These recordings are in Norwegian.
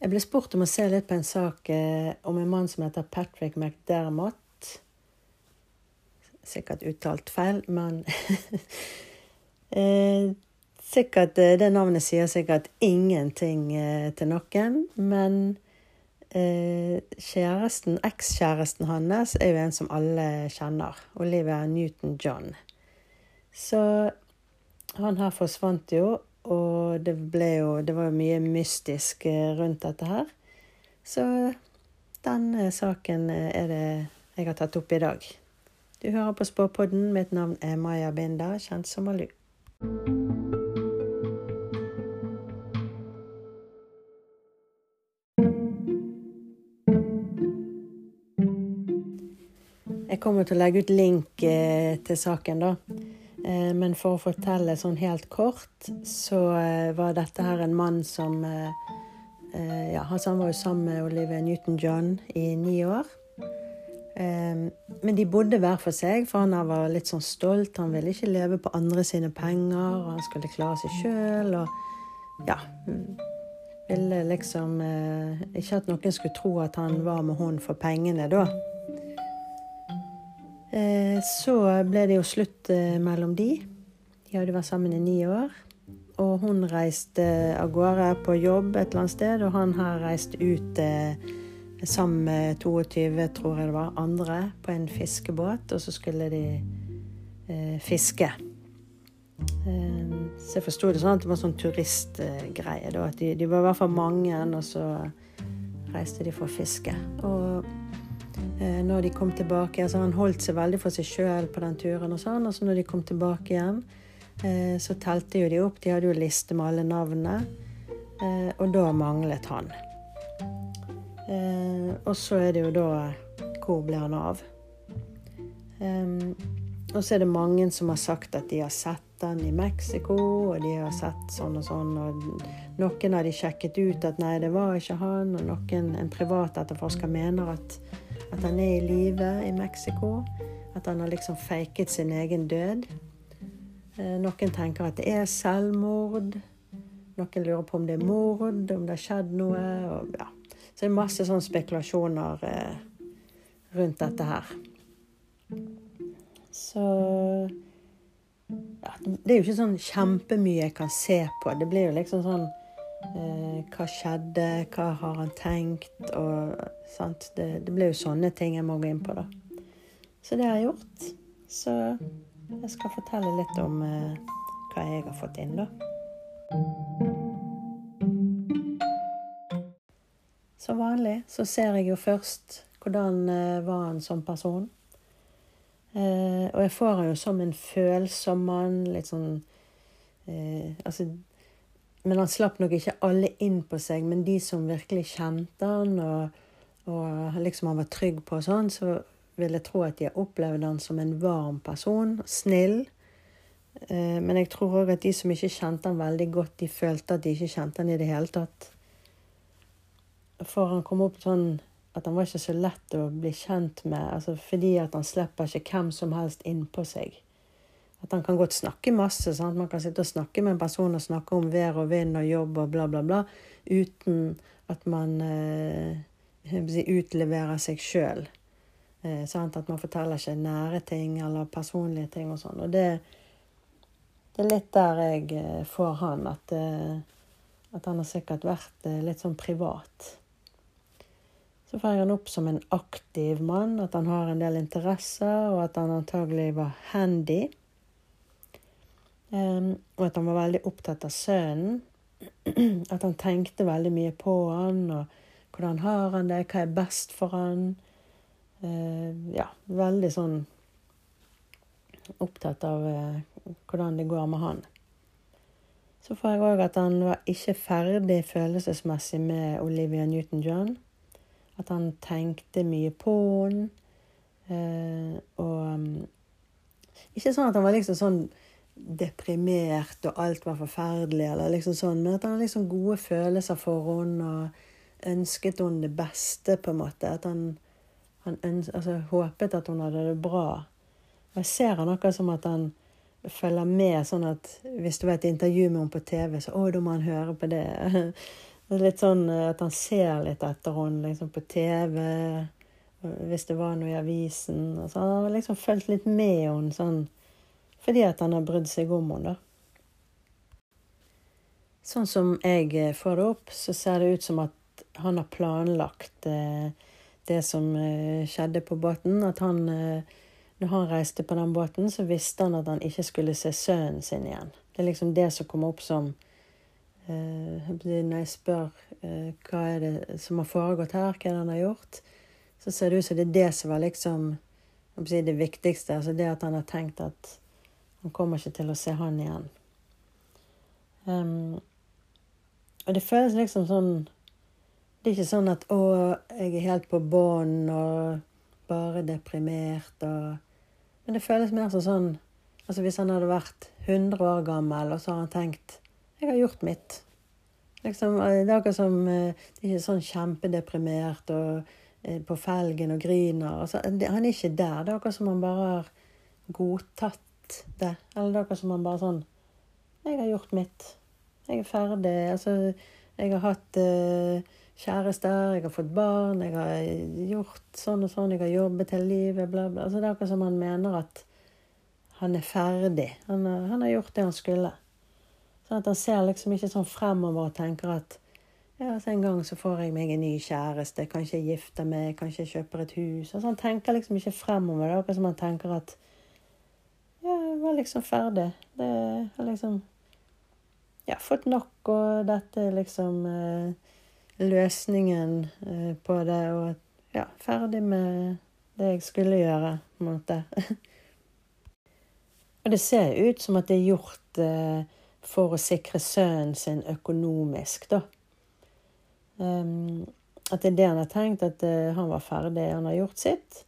Jeg ble spurt om å se litt på en sak eh, om en mann som heter Patrick McDermott. Sikkert uttalt feil, men eh, Sikkert eh, Det navnet sier sikkert ingenting til noen, men kjæresten, ekskjæresten hans, er jo en som alle kjenner. Olivia Newton-John. Så han her forsvant jo, og det ble jo Det var jo mye mystisk eh, rundt dette her. Så den eh, saken eh, er det jeg har tatt opp i dag. Du hører på Spåpodden. Mitt navn er Maja Binda, kjent som Malu. Jeg kommer til å legge ut link til saken, da. Eh, men for å fortelle sånn helt kort, så eh, var dette her en mann som eh, ja, Han var jo sammen med Olivia Newton-John i ni år. Men de bodde hver for seg, for han var litt sånn stolt. Han ville ikke leve på andre sine penger, og han skulle klare seg sjøl. Og ja Ville liksom Ikke at noen skulle tro at han var med hun for pengene, da. Eh, så ble det jo slutt eh, mellom de. De hadde vært sammen i ni år. Og hun reiste av gårde på jobb et eller annet sted, og han har reist ut eh, sammen med 22, tror jeg det var, andre på en fiskebåt, og så skulle de eh, fiske. Eh, så jeg forsto det sånn at det var sånn turistgreie. At de, de, var i hvert fall mange, og så reiste de for å fiske. Og Eh, når de kom tilbake. Altså han holdt seg veldig for seg sjøl på den turen. Og sånn, altså når de kom tilbake igjen, eh, så telte jo de opp. De hadde jo liste med alle navnene. Eh, og da manglet han. Og så er det jo da Hvor ble han av? Og så er det mange som har sagt at de har sett han i Mexico, og de har sett sånn og sånn. Og noen har de sjekket ut at nei, det var ikke han. Og noen, en privat etterforsker mener at at han er i live i Mexico. At han har liksom faket sin egen død. Eh, noen tenker at det er selvmord. Noen lurer på om det er mord, om det har skjedd noe. Og, ja. Så det er masse sånne spekulasjoner eh, rundt dette her. Så ja, Det er jo ikke sånn kjempemye jeg kan se på. Det blir jo liksom sånn Eh, hva skjedde? Hva har han tenkt? Og, det, det blir jo sånne ting jeg må gå inn på, da. Så det har jeg gjort. Så jeg skal fortelle litt om eh, hva jeg har fått inn, da. Som vanlig så ser jeg jo først hvordan eh, var han som person. Eh, og jeg får han jo som en følsom mann. Litt sånn eh, Altså men han slapp nok ikke alle inn på seg. Men de som virkelig kjente han, og, og liksom han var trygg på og sånn, så vil jeg tro at de har opplevd han som en varm person. Snill. Eh, men jeg tror òg at de som ikke kjente han veldig godt, de følte at de ikke kjente han i det hele tatt. For han kom opp sånn at han var ikke så lett å bli kjent med, altså fordi at han slipper ikke hvem som helst innpå seg. At han kan godt snakke masse. Sant? Man kan sitte og snakke med en person og snakke om vær og vind og jobb og bla, bla, bla, uten at man eh, utleverer seg sjøl. Eh, at man forteller ikke nære ting eller personlige ting og sånn. Og det, det, er litt der jeg eh, får han. At, eh, at han har sikkert vært eh, litt sånn privat. Så får jeg han opp som en aktiv mann, at han har en del interesser, og at han antagelig var handy. Um, og at han var veldig opptatt av sønnen. At han tenkte veldig mye på han, og hvordan har han det, hva er best for han. Uh, ja, veldig sånn opptatt av uh, hvordan det går med han. Så får jeg òg at han var ikke ferdig følelsesmessig med Olivia Newton-John. At han tenkte mye på henne. Uh, og um, ikke sånn at han var liksom sånn deprimert og alt var forferdelig, eller liksom sånn, men at han har liksom gode følelser for henne og ønsket henne det beste, på en måte. At han, han øns, altså, håpet at hun hadde det bra. Og jeg ser han akkurat som at han følger med, sånn at hvis det var et intervju med henne på TV, så å, da må han høre på det. Litt sånn eh, at han ser litt etter henne liksom på TV, hvis det var noe i avisen. Altså, han har liksom fulgt litt med henne sånn fordi at han har brydd seg om henne, da. Sånn som jeg eh, får det opp, så ser det ut som at han har planlagt eh, det som eh, skjedde på båten. At han Når han reiste på den båten, så visste han at han ikke skulle se sønnen sin igjen. Det er liksom det som kommer opp som Når jeg spør hva er det som har foregått her, hva er det han har gjort, så ser det ut som det er det som var liksom det viktigste. Altså det at han har tenkt at han kommer ikke til å se han igjen. Um, og det føles liksom sånn Det er ikke sånn at 'Å, jeg er helt på bånn og bare deprimert' og Men det føles mer som sånn Altså hvis han hadde vært 100 år gammel, og så har han tenkt 'Jeg har gjort mitt'. Liksom, det er akkurat som eh, Det er ikke sånn kjempedeprimert og eh, på felgen og griner. Altså, han er ikke der. Det er akkurat som han bare har godtatt det. Eller det er akkurat som han bare sånn 'Jeg har gjort mitt. Jeg er ferdig.' Altså, jeg har hatt uh, kjærester, jeg har fått barn, jeg har gjort sånn og sånn, jeg har jobbet hele livet, bla, bla. Altså, det er akkurat som han mener at han er ferdig. Han, han har gjort det han skulle. Sånn at han ser liksom ikke sånn fremover og tenker at ja, så en gang så får jeg meg en ny kjæreste, kanskje jeg gifter meg, kanskje jeg kjøper et hus. Altså Han tenker liksom ikke fremover. Det er akkurat som han tenker at var liksom ferdig. Det har liksom Ja, fått nok, og dette er liksom eh, løsningen eh, på det. Og ja, ferdig med det jeg skulle gjøre, på en måte. og det ser ut som at det er gjort eh, for å sikre sønnen sin økonomisk, da. Um, at det er det han har tenkt, at uh, han var ferdig, han har gjort sitt.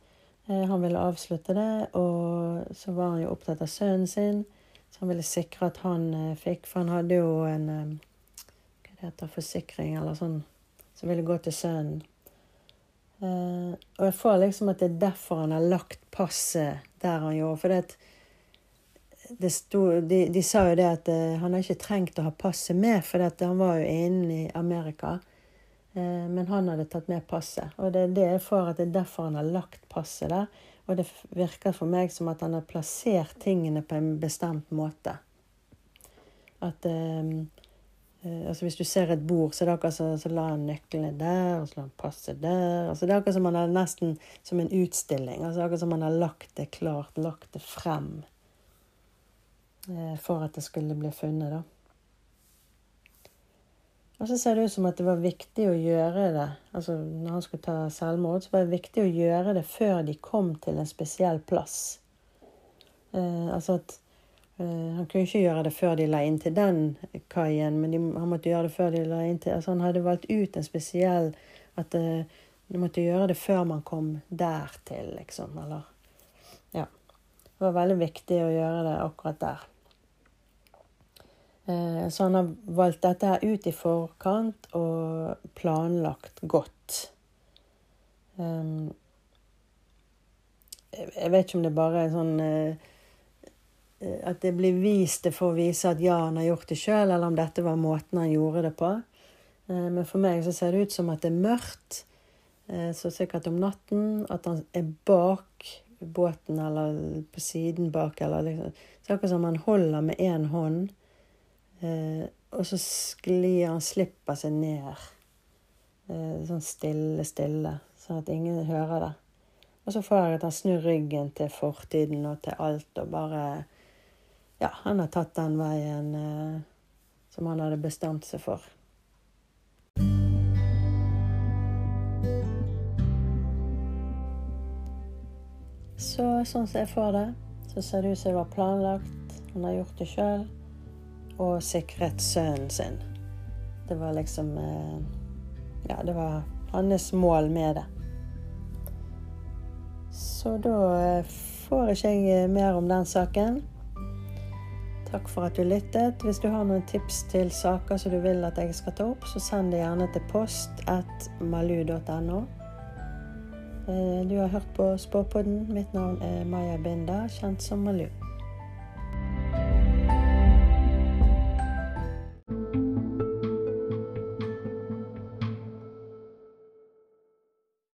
Uh, han ville avslutte det, og så var han jo opptatt av sønnen sin. Så han ville sikre at han uh, fikk For han hadde jo en um, Hva det heter forsikring eller sånn som ville gå til sønnen. og jeg får liksom at det er derfor han har lagt passet der han gjorde. For det Stod, de, de, sa jo det at han har ikke trengt å ha passet med, for han var jo inne i Amerika. Uh, men han hadde tatt med passet. Og det er det jeg får at det er derfor han har lagt passet der. Og det virker for meg som at han har plassert tingene på en bestemt måte. At um, uh, altså Hvis du ser et bord, så så, så la han nøklene der, og så la han passet der. altså Det er akkurat som han har nesten som en utstilling. altså Akkurat som han har lagt det klart, lagt det frem. Eh, for at det skulle bli funnet, da. Og så ser det ut som at det var viktig å gjøre det altså Når han skulle ta selvmord, så var det viktig å gjøre det før de kom til en spesiell plass. Eh, altså at eh, Han kunne ikke gjøre det før de la inn til den kaien, men de, han måtte gjøre det før de la inn til altså Han hadde valgt ut en spesiell At eh, de måtte gjøre det før man kom der til, liksom. Eller Ja. Det var veldig viktig å gjøre det akkurat der. Eh, så han har valgt dette her ut i forkant og planlagt godt. Ehm, jeg vet ikke om det bare er sånn eh, At det blir vist det for å vise at ja, han har gjort det sjøl, eller om dette var måten han gjorde det på. Eh, men for meg så ser det ut som at det er mørkt, så sikkert om natten. At han er bak båten, eller på siden bak, eller liksom. Så akkurat som han holder med én hånd Eh, og så sklir han, slipper seg ned. Eh, sånn stille, stille, sånn at ingen hører det. Og så får jeg at han snur ryggen til fortiden og til alt og bare Ja, han har tatt den veien eh, som han hadde bestemt seg for. Så sånn som jeg får det, så ser det ut som det var planlagt. Han har gjort det sjøl og sikret sønnen sin. Det var liksom eh, Ja, det var hans mål med det. Så da eh, får ikke jeg mer om den saken. Takk for at du lyttet. Hvis du har noen tips til saker som du vil at jeg skal ta opp, så send det gjerne til post malu.no. Eh, du har hørt på Spåpodden. Mitt navn er Maja Binda, kjent som Malu.